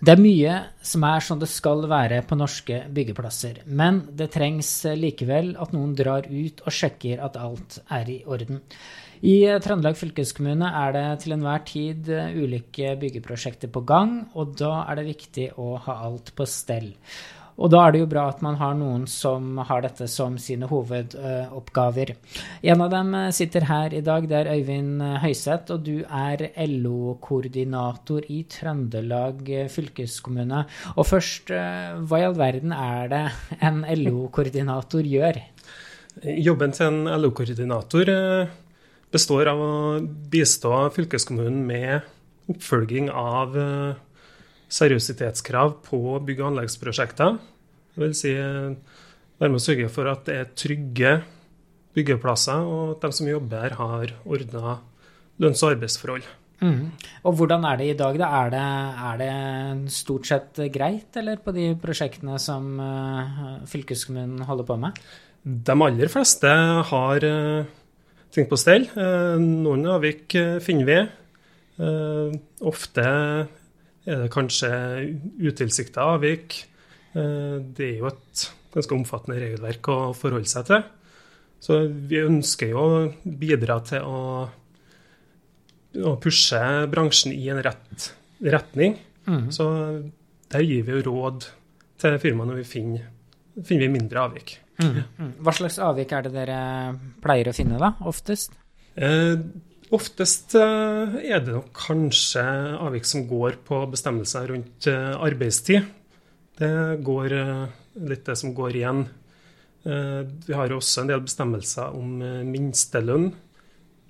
Det er mye som er som det skal være på norske byggeplasser, men det trengs likevel at noen drar ut og sjekker at alt er i orden. I Trøndelag fylkeskommune er det til enhver tid ulike byggeprosjekter på gang, og da er det viktig å ha alt på stell. Og da er det jo bra at man har noen som har dette som sine hovedoppgaver. En av dem sitter her i dag, det er Øyvind Høyseth, og du er LO-koordinator i Trøndelag fylkeskommune. Og først, hva i all verden er det en LO-koordinator gjør? Jobben til en LO-koordinator består av å bistå fylkeskommunen med oppfølging av seriøsitetskrav på bygg- og anleggsprosjekter. Vil si være med å sørge for at det er trygge byggeplasser, og at de som jobber her, har ordna lønns- og arbeidsforhold. Mm. Og hvordan er det i dag? Da? Er, det, er det stort sett greit, eller på de prosjektene som uh, fylkeskommunen holder på med? De aller fleste har uh, ting på stell. Noen avvik finner vi. ofte er det kanskje utilsikta avvik. Eh, det er jo et ganske omfattende regelverk å forholde seg til. Så vi ønsker jo å bidra til å, å pushe bransjen i en rett retning. Mm. Så der gir vi jo råd til firmaet når vi finner, finner vi mindre avvik. Mm. Mm. Hva slags avvik er det dere pleier å finne, da, oftest? Eh, Oftest eh, er det nok kanskje avvik som går på bestemmelser rundt eh, arbeidstid. Det går eh, litt det som går igjen. Vi har også en del bestemmelser om minstelønn,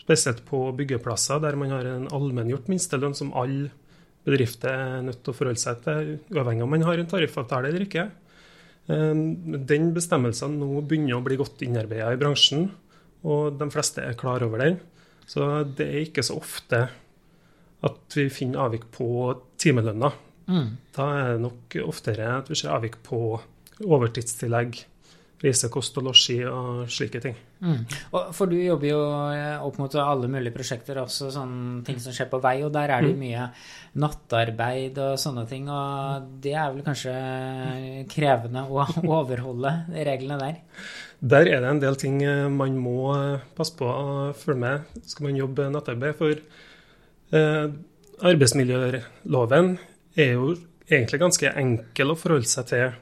spesielt på byggeplasser der man har en allmenngjort minstelønn som alle bedrifter er nødt til å forholde seg til, uavhengig om man har en tariffavtale eller ikke. Den bestemmelsen nå begynner å bli godt innarbeidet i bransjen, og de fleste er klar over den. Så det er ikke så ofte at vi finner avvik på timelønna. Mm. Da er det nok oftere at vi ser avvik på overtidstillegg, reise, kost og losji og slike ting. Mm. for du jobber jo eh, opp mot alle mulige prosjekter, også sånne ting som skjer på vei, og der er det jo mm. mye nattarbeid og sånne ting, og det er vel kanskje krevende å overholde reglene der? Der er det en del ting eh, man må eh, passe på å følge med skal man jobbe nattarbeid. For eh, arbeidsmiljøloven er jo egentlig ganske enkel å forholde seg til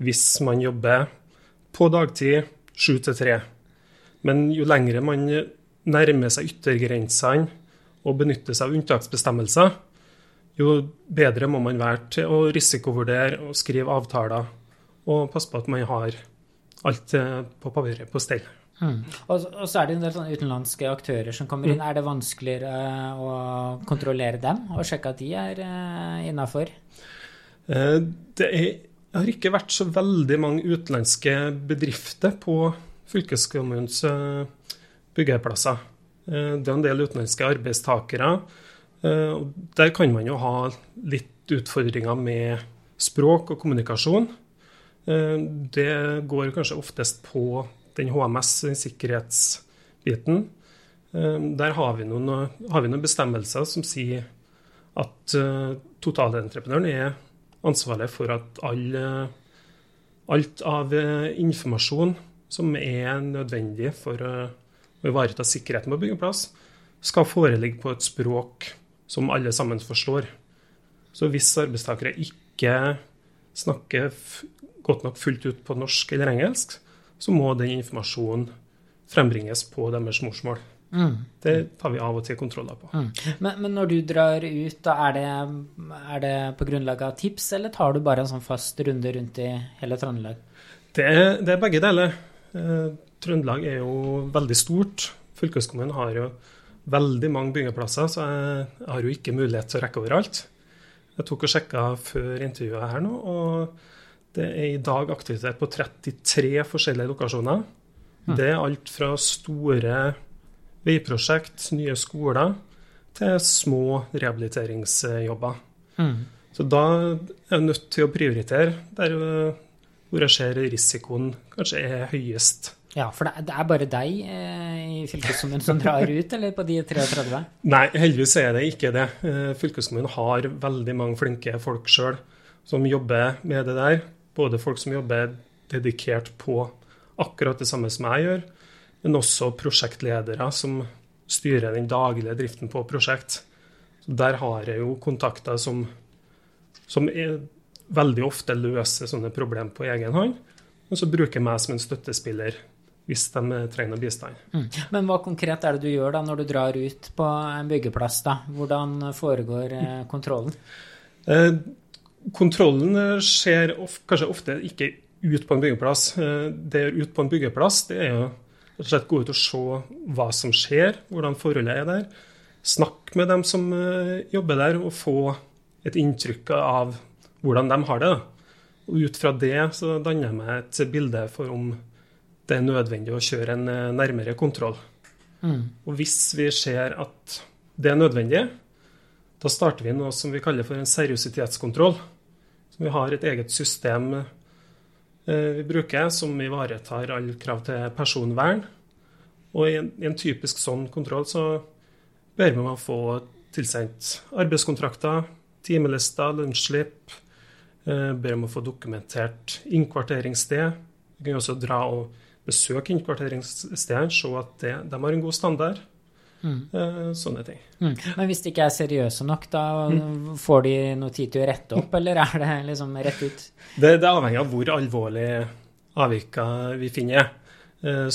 hvis man jobber på dagtid sju til tre. Men jo lengre man nærmer seg yttergrensene og benytter seg av unntaksbestemmelser, jo bedre må man være til å risikovurdere og skrive avtaler og passe på at man har alt eh, på papiret på stell. Mm. Og, og, så er det en del utenlandske aktører som kommer inn. Mm. Er det vanskeligere uh, å kontrollere dem og sjekke at de er uh, innafor? Det er, har ikke vært så veldig mange utenlandske bedrifter på fylkeskommunens uh, byggeplasser. det er en del utenlandske arbeidstakere. der kan man jo ha litt utfordringer med språk og kommunikasjon. Eh, det går kanskje oftest på den HMS, den sikkerhetsbiten. Eh, der har vi, noen, har vi noen bestemmelser som sier at eh, totalentreprenøren er ansvarlig for at all, alt av informasjon som er nødvendig for å ivareta sikkerheten på byggeplass, skal foreligge på et språk som alle sammen forstår. Så hvis arbeidstakere ikke snakker godt nok fullt ut på norsk eller engelsk, så må den informasjonen frembringes på deres morsmål. Mm. Det tar vi av og til kontroller på. Mm. Men, men, når du drar ut, da er det, er det på grunnlag av tips, eller tar du bare en sånn fast runde rundt i hele Trøndelag? Det det er begge deler. Eh, Trøndelag er jo veldig stort. Fylkeskommunen har jo veldig mange byggeplasser, så jeg har jo ikke mulighet til å rekke overalt. Jeg tok og sjekka før intervjuet her nå, og det er i dag aktivitet på 33 forskjellige lokasjoner. Mm. Det er alt fra store veiprosjekt, nye skoler, til små rehabiliteringsjobber. Mm. Så da er jeg nødt til å prioritere der hvor jeg ser risikoen kanskje er høyest Ja, for det, det er bare deg eh, i fylkeskommunen som drar ut, eller på de 33? Nei, heldigvis er det ikke det. Eh, fylkeskommunen har veldig mange flinke folk sjøl som jobber med det der. Både folk som jobber dedikert på akkurat det samme som jeg gjør, men også prosjektledere som styrer den daglige driften på prosjekt. Så der har jeg jo kontakter som, som er, veldig ofte løser sånne problemer på egen hånd. Og så bruker jeg meg som en støttespiller hvis de trenger bistand. Mm. Men hva konkret er det du gjør da når du drar ut på en byggeplass? da? Hvordan foregår eh, kontrollen? Eh, kontrollen skjer of, kanskje ofte ikke ut på en byggeplass. Eh, det er ut på en byggeplass, det er jo rett og slett gå ut og se hva som skjer, hvordan forholdet er der. Snakke med dem som eh, jobber der, og få et inntrykk av hvordan de har det. Og Ut fra det så danner jeg meg et bilde for om det er nødvendig å kjøre en eh, nærmere kontroll. Mm. Og hvis vi ser at det er nødvendig, da starter vi noe som vi kaller for en seriøsitetskontroll. Så vi har et eget system eh, vi bruker som ivaretar alle krav til personvern. Og i en, i en typisk sånn kontroll så ber man få tilsendt arbeidskontrakter, timelister, lønnsslipp. Eh, ber om å få dokumentert innkvarteringssted. Vi kan også dra og besøke innkvarteringsstedene, se at det, de har en god standard. Mm. Eh, sånne ting. Mm. Men hvis de ikke er seriøse nok, da mm. får de noe tid til å rette opp, eller er det liksom rett ut? Det, det avhenger av hvor alvorlig avvika vi finner. Eh,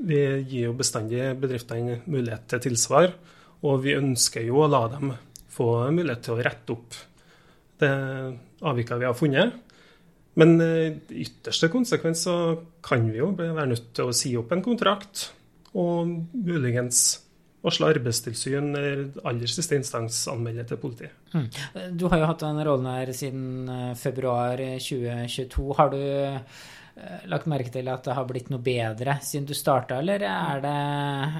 vi gir jo bestandig bedriftene mulighet til tilsvar, og vi ønsker jo å la dem få mulighet til å rette opp det avvika vi har funnet. Men eh, i ytterste konsekvens så kan vi jo være nødt til å si opp en kontrakt, og muligens varsle arbeidstilsyn eller aller siste instans anmelde til politiet. Mm. Du har jo hatt den rollen her siden eh, februar 2022. Har du eh, lagt merke til at det har blitt noe bedre siden du starta, eller er det,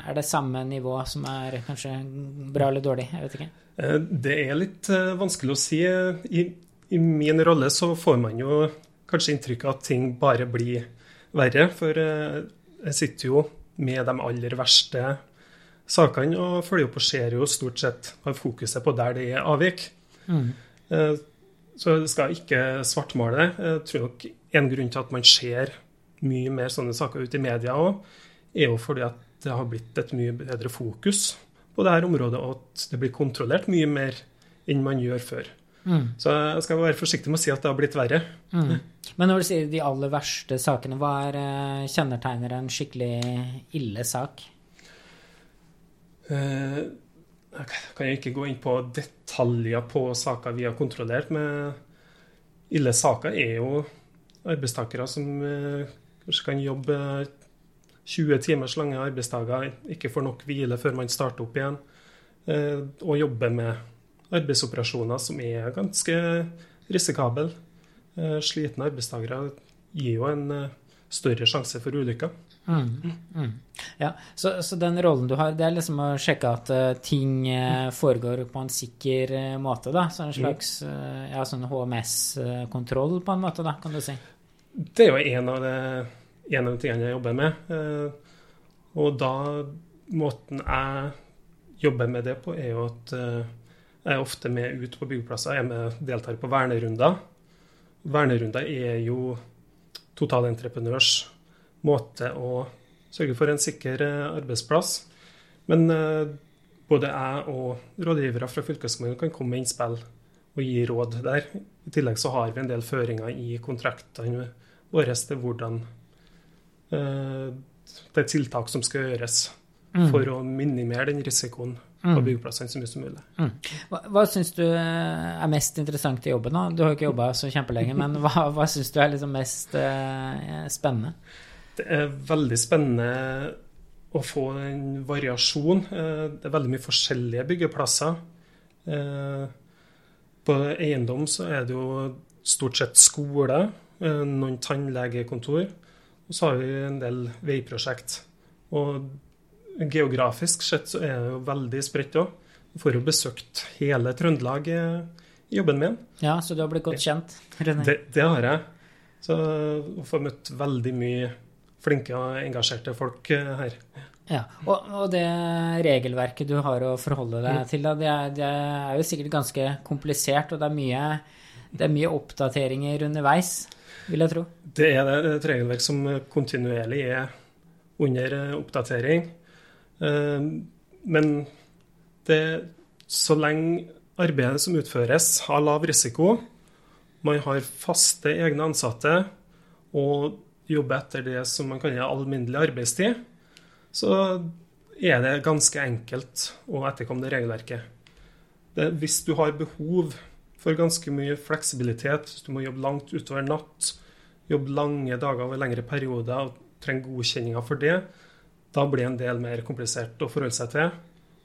er det, samme nivå som er kanskje bra eller dårlig? Jeg vet ikke. Det er litt vanskelig å si. I i min rolle så får man jo kanskje inntrykk av at ting bare blir verre. For eh, jeg sitter jo med de aller verste sakene og følger opp og ser jo stort sett har fokuset på der det er avvik. Mm. Eh, så jeg skal ikke svartmale det. Jeg tror nok en grunn til at man ser mye mer sånne saker ute i media òg, er jo fordi at det har blitt et mye bedre fokus på dette området, og at det blir kontrollert mye mer enn man gjør før. Mm. Så jeg skal være forsiktig med å si at det har blitt verre. Mm. Men når du sier de aller verste sakene, hva er uh, kjennetegner en skikkelig ille sak? Uh, jeg kan ikke gå inn på detaljer på saker vi har kontrollert, men ille saker er jo arbeidstakere som uh, kanskje kan jobbe 20 timers lange arbeidsdager, ikke får nok hvile før man starter opp igjen, og jobber med arbeidsoperasjoner som er ganske risikable. Eh, slitne arbeidstakere gir jo en eh, større sjanse for ulykker. Mm, mm. Ja, så, så, den rollen du har, det er liksom å sjekke at uh, ting uh, foregår på en sikker uh, måte, da? Så en slags ja, sånn HMS-kontroll, på en måte, da, kan du si? Det er jo en av, det, en av de tingene jeg jobber med. og da Måten jeg jobber med det på, er jo at jeg er ofte med ut på byggeplasser. Jeg er med deltar på vernerunder. Vernerunder er jo totalentreprenørs måte å sørge for en sikker eh, arbeidsplass. Men eh, både jeg og rådgivere fra fylkeskommunen kan komme med innspill og gi råd der. I tillegg så har vi en del føringer i kontraktene våre til hvordan eh, det er tiltak som skal gjøres mm. for å minimere den risikoen på mm. byggeplassene så mye som mulig. Mm. Hva, hva syns du er mest interessant i jobben? da? Du har jo ikke jobba så kjempelenge, men hva, hva syns du er liksom mest eh, spennende? Det er veldig spennende å få en variasjon. Uh, det er veldig mye forskjellige byggeplasser. Uh, på eiendom så er det jo stort sett skole, noen tannlegekontor, og så har vi en del veiprosjekt. Og geografisk sett så er det jo veldig spredt òg. Får jo besøkt hele Trøndelag i jobben min. Ja, så du har blitt godt kjent? Det, det har jeg. Så jeg får møtt veldig mye flinke og engasjerte folk eh, her. Ja, og, og, det regelverket du har å forholde deg til, da, det, er, det er, jo sikkert ganske komplisert, og det er, mye, det er mye oppdateringer underveis, vil jeg tro? Det er det. Et regelverk som kontinuerlig er under eh, oppdatering. Eh, men det, så lenge arbeidet som utføres, har lav risiko, man har faste egne ansatte og jobber etter det som man kaller alminnelig arbeidstid, så er det ganske enkelt å etterkomme det regelverket. Det, hvis du har behov for ganske mye fleksibilitet, hvis du må jobbe langt utover natt, jobbe lange dager over lengre perioder og trenger godkjenninger for det, da blir det en del mer komplisert å forholde seg til.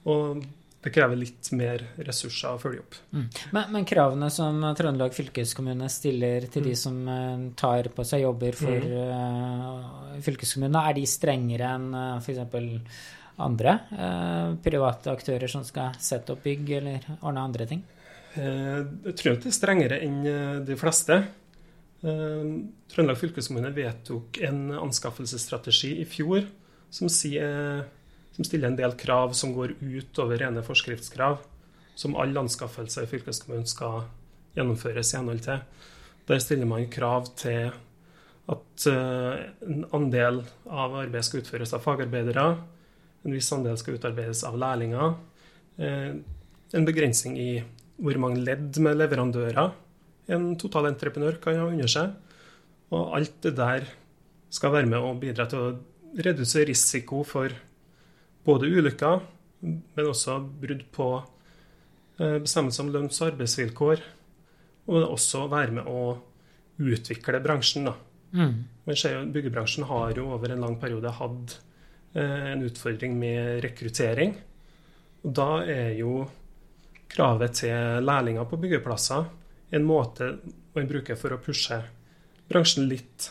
Og det krever litt mer ressurser å følge opp. Mm. Men, men, kravene som Trøndelag fylkeskommune stiller til mm. de som uh, tar på seg jobber for uh, fylkeskommunene, er de strengere enn uh, f.eks. andre private aktører som skal sette opp bygg eller ordne andre ting? Jeg tror ikke det er strengere enn de fleste. Trøndelag fylkeskommune vedtok en anskaffelsesstrategi i fjor som sier som stiller en del krav som går utover rene forskriftskrav, som alle anskaffelser i fylkeskommunen skal gjennomføres i henhold til. Der stiller man krav til at eh, en andel av arbeidet skal utføres av fagarbeidere, en viss andel skal utarbeides av lærlinger, eh, en begrensning i hvor mange ledd med leverandører en totalentreprenør kan ha under seg. Og alt det der skal være med å bidra til å redusere risiko for både ulykker, men også brudd på eh, bestemmelser om lønns- og arbeidsvilkår. Og også være med å utvikle bransjen. da. Mm. Byggebransjen har jo over en lang periode hatt eh, en utfordring med rekruttering. Og da er jo kravet til lærlinger på byggeplasser en måte man bruker for å pushe bransjen litt.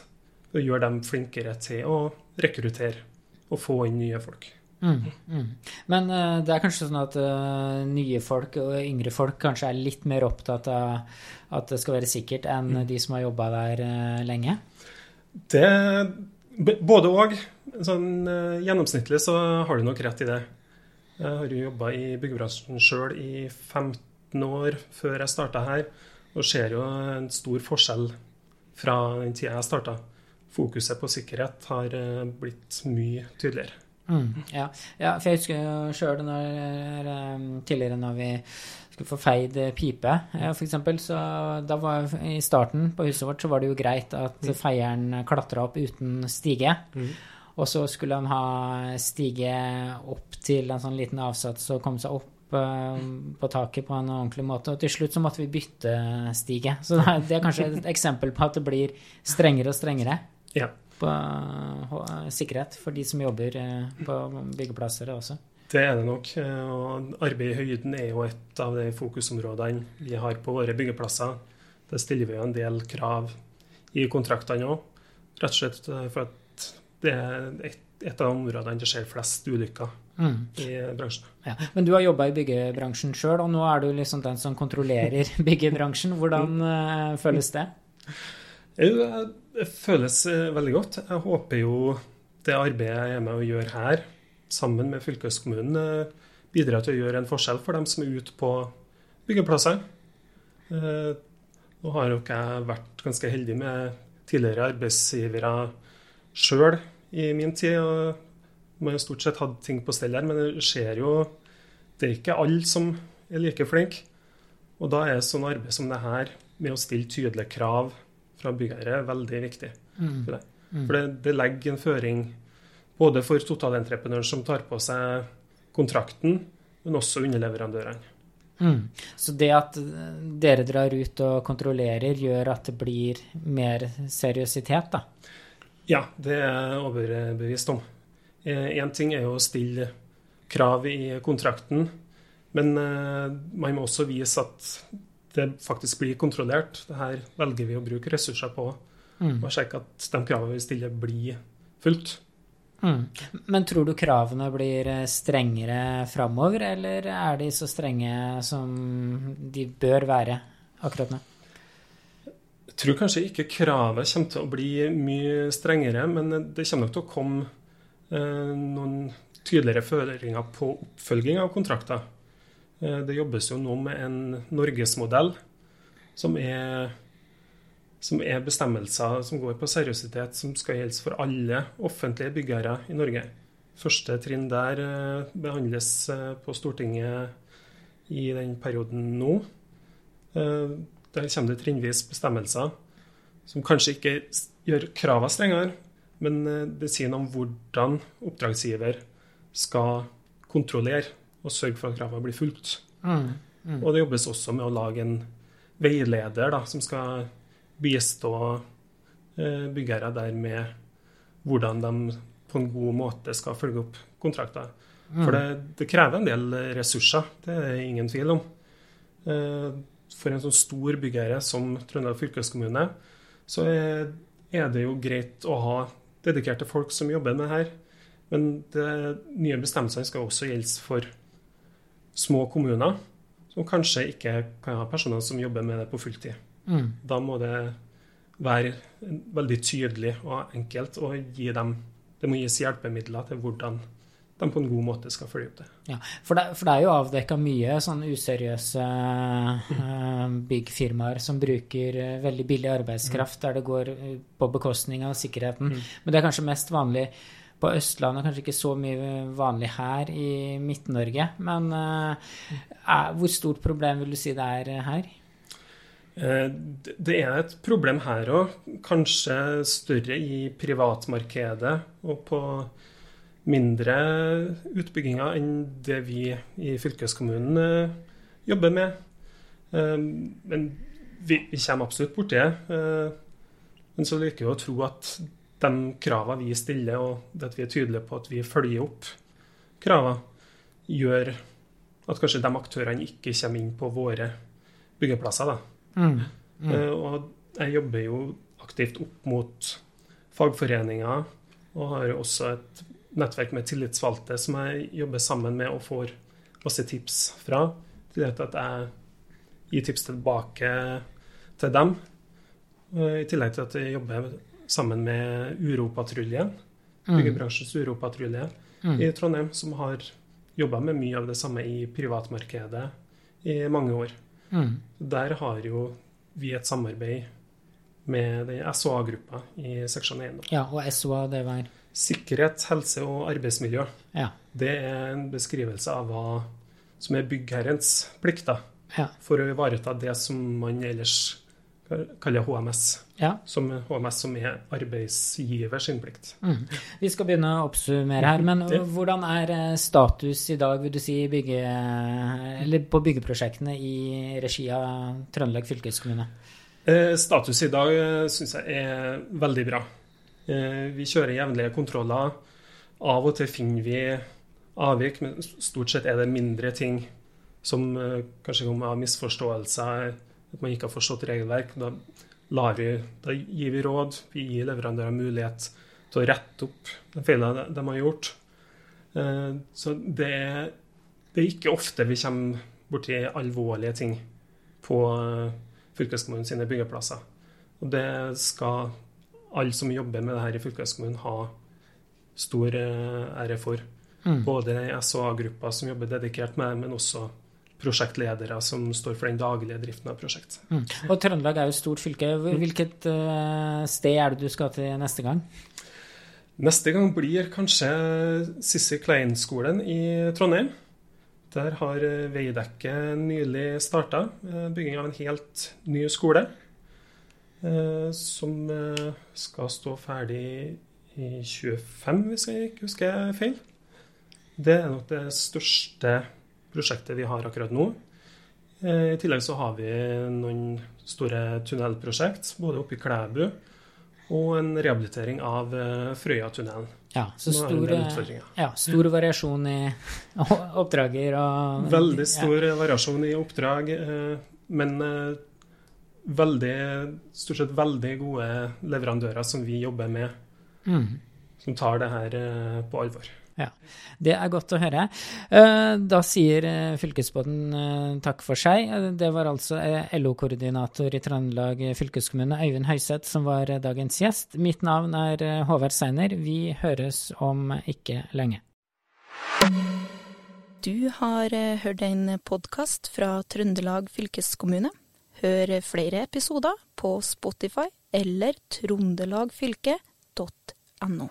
Og gjøre dem flinkere til å rekruttere og få inn nye folk. Mm, mm. Men uh, det er kanskje sånn at uh, nye folk og yngre folk kanskje er litt mer opptatt av at det skal være sikkert, enn mm. de som har jobba der uh, lenge? Det Både òg. Sånn gjennomsnittlig så har du nok rett i det. Jeg har jo jobba i byggebransjen sjøl i 15 år før jeg starta her, og ser jo en stor forskjell fra den tida jeg starta. Fokuset på sikkerhet har blitt mye tydeligere. Mm, ja. ja. for jeg husker sjøl tidligere når vi skulle få feid pipe, f.eks. Så da var i starten på huset vårt så var det jo greit at mm. feieren klatra opp uten stige. Mm. Og så skulle han ha stige opp til en sånn liten avsats og komme seg opp på taket på en ordentlig måte. Og til slutt så måtte vi bytte stige. Så det er kanskje et eksempel på at det blir strengere og strengere. Ja på uh, sikkerhet for de som jobber uh, på byggeplasser også. Det er det nok. Eh, og arbeid i høyden er jo et av de fokusområdene vi har på våre byggeplasser. Det stiller vi jo en del krav i kontraktene òg. Rett og slett for at det er et, et av områdene det skjer flest ulykker mm. i bransjen. Ja. Men du har jobba i byggebransjen sjøl, og nå er du liksom den som kontrollerer byggebransjen. Hvordan uh, føles det? Det føles eh, veldig godt. Jeg håper jo det arbeidet jeg er med å gjøre her, sammen med fylkeskommunen, eh, bidrar til å gjøre en forskjell for dem som er ute på byggeplasser. Eh, nå har jo ikke jeg vært ganske heldig med tidligere arbeidsgivere sjøl i min tid. og Man har stort sett hatt ting på stell her, men det skjer jo Det er ikke alle som er like flinke. Og da er sånn arbeid som det her, med å stille tydelige krav fra byggherre er veldig viktig. Mm. For, det. Mm. for det, det, legger en føring både for totalentreprenøren som tar på seg kontrakten, men også underleverandørene. Mm. Så det at dere drar ut og kontrollerer, gjør at det blir mer seriøsitet, da? Ja, det er jeg overbevist om. Én eh, ting er jo å stille krav i kontrakten, men eh, man må også vise at det faktisk blir kontrollert. Det her velger vi å bruke ressurser på. Mm. Og sjekke at de kravene vi stiller, blir fulgt. Mm. Men tror du kravene blir eh, strengere framover, eller er de så strenge som de bør være akkurat nå? Jeg Jeg tror kanskje ikke kravet kommer til å bli mye strengere, men det kommer nok til å komme eh, noen tydeligere føringer på oppfølging av kontrakter. Eh, det jobbes jo nå med en norgesmodell som er, som er bestemmelser som går på seriøsitet, som skal gjelde for alle offentlige byggere i Norge. Første trinn der eh, behandles eh, på Stortinget i den perioden nå. Der kommer det trinnvis bestemmelser som kanskje ikke gjør kravene strengere, men det sier noe om hvordan oppdragsgiver skal kontrollere og sørge for at kravene blir fulgt. Mm, mm. Og det jobbes også med å lage en veileder da, som skal bistå eh, byggere der med hvordan de på en god måte skal følge opp kontrakter. Mm. For det, det, krever en del ressurser, det er ingen tvil om. Eh, for en sånn stor byggherre som Trøndelag fylkeskommune, så er, er det jo greit å ha dedikerte folk som jobber med det her. Men de nye bestemmelsene skal også gjelde for små kommuner, som kanskje ikke kan ha personer som jobber med det på fulltid. Mm. Da må det være veldig tydelig og enkelt å gi dem Det må gis hjelpemidler til hvordan de på en god måte skal følge opp det. Ja, For det, for det er jo avdekka mye sånn useriøse mm. byggfirmaer som bruker uh, veldig billig arbeidskraft, mm. der det går uh, på bekostning av sikkerheten. Mm. Men det er kanskje mest vanlig på Østlandet, kanskje ikke så mye vanlig her i Midt-Norge. Men uh, hvor stort problem vil du si det er her? Eh, det er et problem her òg, kanskje større i privatmarkedet og på mindre utbygginger enn det vi i fylkeskommunen eh, jobber med. Men vi, kommer absolutt borti det. Men så liker vi å tro at de kravene vi stiller, og at vi er tydelige på at vi følger opp kravene, gjør at kanskje de aktørene ikke kommer inn på våre byggeplasser. Da. Mm. Mm. Uh, og jeg jobber jo aktivt opp mot fagforeninger, og har også et nettverk med tillitsvalgte som jeg jobber sammen med og får masse tips fra. Til at jeg gir tips tilbake til dem. Uh, I tillegg til at jeg jobber sammen med Uropatruljen, mm. byggebransjens Uropatrulje mm. i Trondheim, som har jobba med mye av det samme i privatmarkedet i mange år. Mm. Der har jo vi et samarbeid med SOA-gruppa i seksjon 1. Ja, og SOA, det var? Sikkerhet, helse og arbeidsmiljø. Ja. Det er en beskrivelse av hva som er byggherrens plikter ja. for å ivareta det som man ellers kaller HMS. Ja. Som HMS som er arbeidsgiver sin plikt. Mm. Vi skal begynne å oppsummere her, men hvordan er eh, status i dag, vil du si, bygge, på byggeprosjektene i regi av Trøndelag fylkeskommune? Eh, status i dag eh, syns jeg er veldig bra. Vi kjører jevnlige kontroller. Av og til finner vi avvik, men stort sett er det mindre ting som kanskje kommer av misforståelser at man ikke har forstått regelverk. Da, vi, da gir vi råd, vi gir leverandører mulighet til å rette opp de feilene de har gjort. Eh, så det er, det er ikke ofte vi kommer borti alvorlige ting på eh, fylkeskommunen sine byggeplasser. Og det skal alle som jobber med det her i fylkeskommunen, ha stor eh, ære for. Mm. Både SHA-gruppa som jobber dedikert med det, men også prosjektledere som står for den daglige driften av prosjektet. Mm. Og Trøndelag er jo et stort fylke. Hvilket uh, sted er det du skal til neste gang? Neste gang blir kanskje Sissy Klein-skolen i Trondheim. Der har eh, Veidekke nylig starta uh, bygging av en helt ny skole. Som skal stå ferdig i 25, hvis jeg ikke husker feil. Det er nok det største prosjektet vi har akkurat nå. Eh, I tillegg så har vi noen store tunnelprosjekt, både oppe i Klæbu og en rehabilitering av eh, Frøyatunnelen. Ja, så stor, ja, stor variasjon i oppdrager og Veldig stor ja. variasjon i oppdrag, eh, men veldig, stort sett veldig gode leverandører som vi jobber med, mm. som tar det her på alvor. Ja, Det er godt å høre. Eh, da sier eh, fylkesbåten takk for seg. Det var altså LO-koordinator i Trøndelag fylkeskommune, Øyvind Høyseth, som var dagens gjest. Mitt navn er Håvard Seiner. Vi høres om ikke lenge. Du har hørt en podkast fra Trøndelag fylkeskommune. Hør flere episoder på Spotify eller trondelagfylket.no.